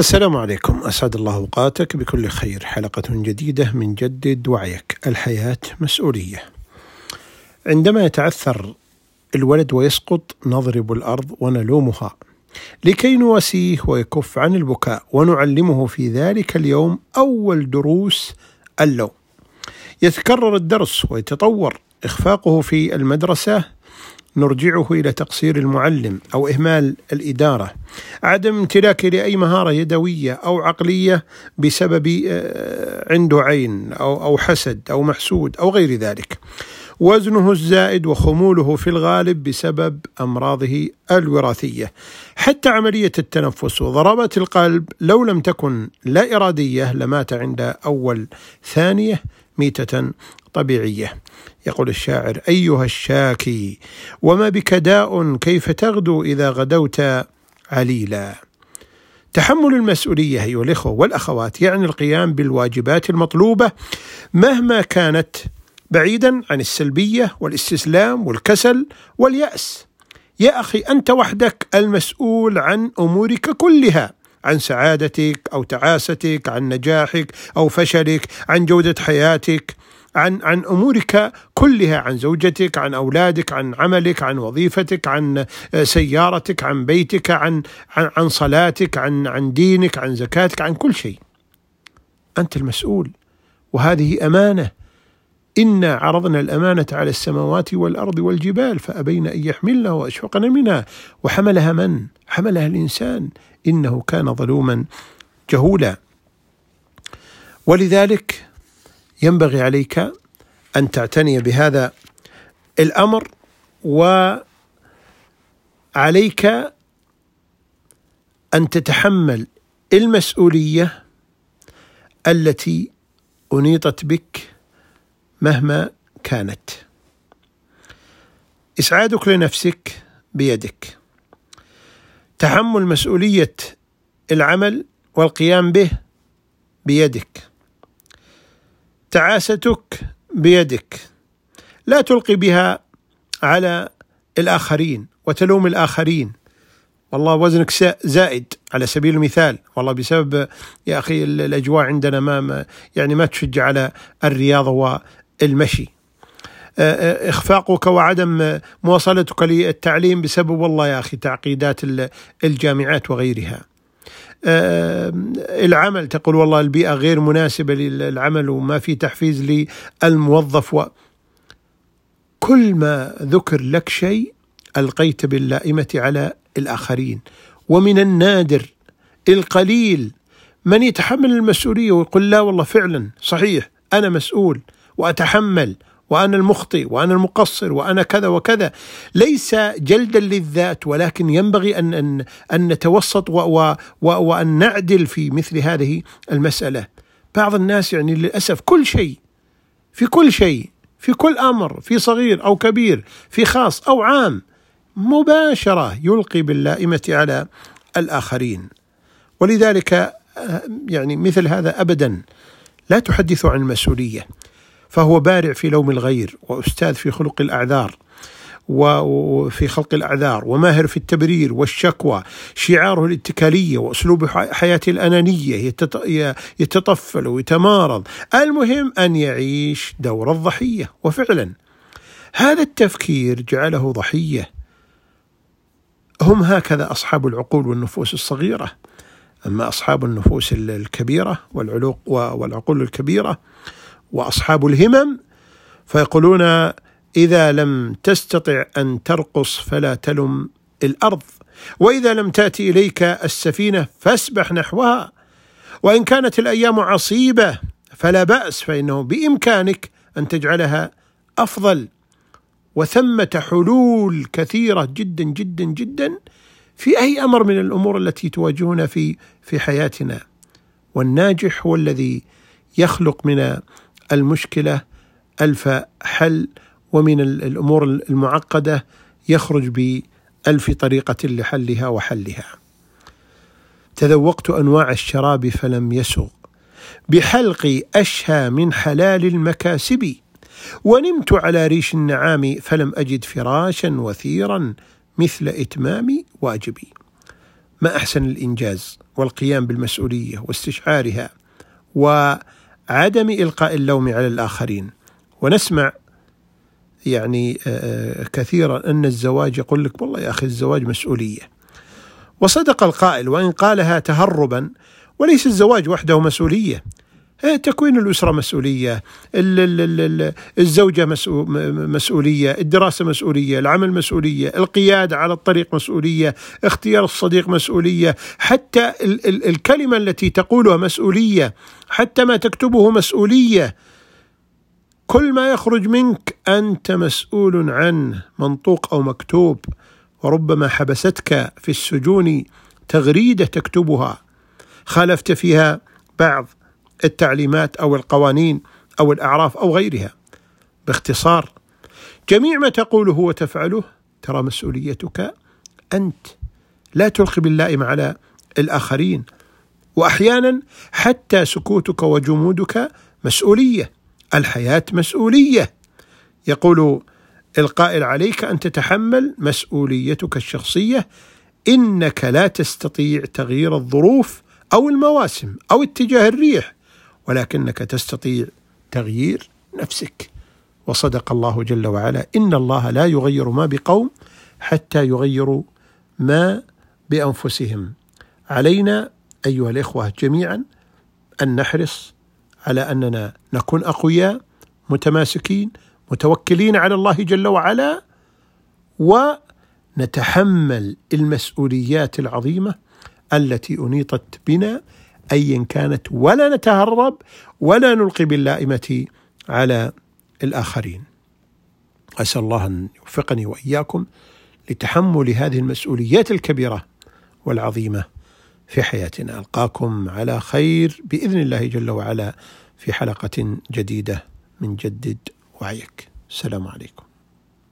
السلام عليكم. أسعد الله أوقاتك. بكل خير. حلقة جديدة من جدد وعيك. الحياة مسؤولية. عندما يتعثر الولد ويسقط نضرب الأرض ونلومها. لكي نواسيه ويكف عن البكاء ونعلمه في ذلك اليوم أول دروس اللوم. يتكرر الدرس ويتطور إخفاقه في المدرسة نرجعه إلى تقصير المعلم أو إهمال الإدارة. عدم امتلاكه لأي مهارة يدوية أو عقلية بسبب آه، عنده عين أو أو حسد أو محسود أو غير ذلك. وزنه الزائد وخموله في الغالب بسبب أمراضه الوراثية. حتى عملية التنفس وضربات القلب لو لم تكن لا إرادية لمات عند أول ثانية ميتة طبيعية. يقول الشاعر أيها الشاكي وما بك داء كيف تغدو إذا غدوت عليلا؟ تحمل المسؤولية أيها الإخوة والأخوات يعني القيام بالواجبات المطلوبة مهما كانت بعيدا عن السلبية والاستسلام والكسل واليأس. يا أخي أنت وحدك المسؤول عن أمورك كلها عن سعادتك أو تعاستك عن نجاحك أو فشلك عن جودة حياتك. عن عن أمورك كلها عن زوجتك عن أولادك عن عملك عن وظيفتك عن سيارتك عن بيتك عن عن, عن صلاتك عن عن دينك عن زكاتك عن كل شيء. أنت المسؤول وهذه أمانة. إنا عرضنا الأمانة على السماوات والأرض والجبال فأبين أن يحملنها وأشفقن منها. وحملها من؟ حملها الإنسان. إنه كان ظلوما جهولا. ولذلك ينبغي عليك أن تعتني بهذا الأمر وعليك أن تتحمل المسؤولية التي أنيطت بك مهما كانت. إسعادك لنفسك بيدك. تحمل مسؤولية العمل والقيام به بيدك. تعاستك بيدك. لا تلقي بها على الآخرين وتلوم الآخرين. والله وزنك زائد على سبيل المثال. والله بسبب يا أخي الأجواء عندنا ما يعني ما تشجع على الرياضه والمشي. إخفاقك وعدم مواصلتك للتعليم بسبب والله يا أخي تعقيدات الجامعات وغيرها. العمل تقول والله البيئة غير مناسبة للعمل وما في تحفيز للموظف. و كل ما ذكر لك شيء ألقيت باللائمة على الآخرين. ومن النادر القليل من يتحمل المسؤولية ويقول لا والله فعلا صحيح أنا مسؤول وأتحمل وأنا المخطئ وأنا المقصر وأنا كذا وكذا. ليس جلدا للذات ولكن ينبغي ان ان أن نتوسط و و و وأن نعدل في مثل هذه المسألة. بعض الناس يعني للأسف كل شيء في كل شيء في كل أمر في صغير أو كبير في خاص أو عام مباشرة يلقي باللائمة على الآخرين. ولذلك آه، يعني مثل هذا ابدا لا تحدث عن المسؤولية. فهو بارع في لوم الغير وأستاذ في خلق الأعذار وفي خلق الأعذار وماهر في التبرير والشكوى شعاره الاتكالية وأسلوب حياته الأنانية يتطفل ويتمارض. المهم أن يعيش دور الضحية وفعلا هذا التفكير جعله ضحية. هم هكذا أصحاب العقول والنفوس الصغيرة. أما أصحاب النفوس والعلوق والعقول الكبيرة وأصحاب الهمم فيقولون إذا لم تستطع أن ترقص فلا تلم الأرض وإذا لم تأتي إليك السفينة فاسبح نحوها وإن كانت الأيام عصيبة فلا بأس فإنه بإمكانك أن تجعلها أفضل. وثمة حلول كثيرة جدا جدا جدا في أي أمر من الأمور التي تواجهنا في في حياتنا. والناجح هو الذي يخلق من المشكلة ألف حل ومن الأمور المعقدة يخرج بألف طريقة لحلها وحلها. تذوقت أنواع الشراب فلم يسغ بحلقي أشهى من حلال المكاسب ونمت على ريش النعام فلم أجد فراشا وثيرا مثل اتمام واجبي. ما أحسن الإنجاز والقيام بالمسؤولية واستشعارها وعدم إلقاء اللوم على الآخرين. ونسمع يعني آه، كثيرا أن الزواج يقول لك والله يا أخي الزواج مسؤولية. وصدق القائل وإن قالها تهربا وليس الزواج وحده مسؤولية. إيه، تكوين الأسرة مسؤولية الزوجة مسؤولية الدراسة مسؤولية العمل مسؤولية القيادة على الطريق مسؤولية اختيار الصديق مسؤولية حتى الكلمة التي تقولها مسؤولية حتى ما تكتبه مسؤولية. كل ما يخرج منك أنت مسؤول عنه منطوق أو مكتوب وربما حبستك في السجون تغريدة تكتبها. خالفت فيها بعض التعليمات أو القوانين أو الأعراف أو غيرها. باختصار جميع ما تقوله وتفعله ترى مسؤوليتك أنت. لا تلقي باللائم على الآخرين. واحيانا حتى سكوتك وجمودك مسؤولية الحياة مسؤولية. يقول القائل عليك أن تتحمل مسؤوليتك الشخصية إنك لا تستطيع تغيير الظروف أو المواسم أو اتجاه الريح. ولكنك تستطيع تغيير نفسك. وصدق الله جل وعلا إن الله لا يغير ما بقوم حتى يغيروا ما بأنفسهم. علينا أيها الإخوة جميعا أن نحرص على أننا نكون أقوياء متماسكين متوكلين على الله جل وعلا ونتحمل المسؤوليات العظيمة التي أنيطت بنا ايا كانت ولا نتهرب ولا نلقي باللائمة على الآخرين. أسأل الله أن يوفقني وإياكم لتحمل هذه المسؤوليات الكبيرة والعظيمة في حياتنا. ألقاكم على خير بإذن الله جل وعلا في حلقة جديدة من جدد وعيك. السلام عليكم.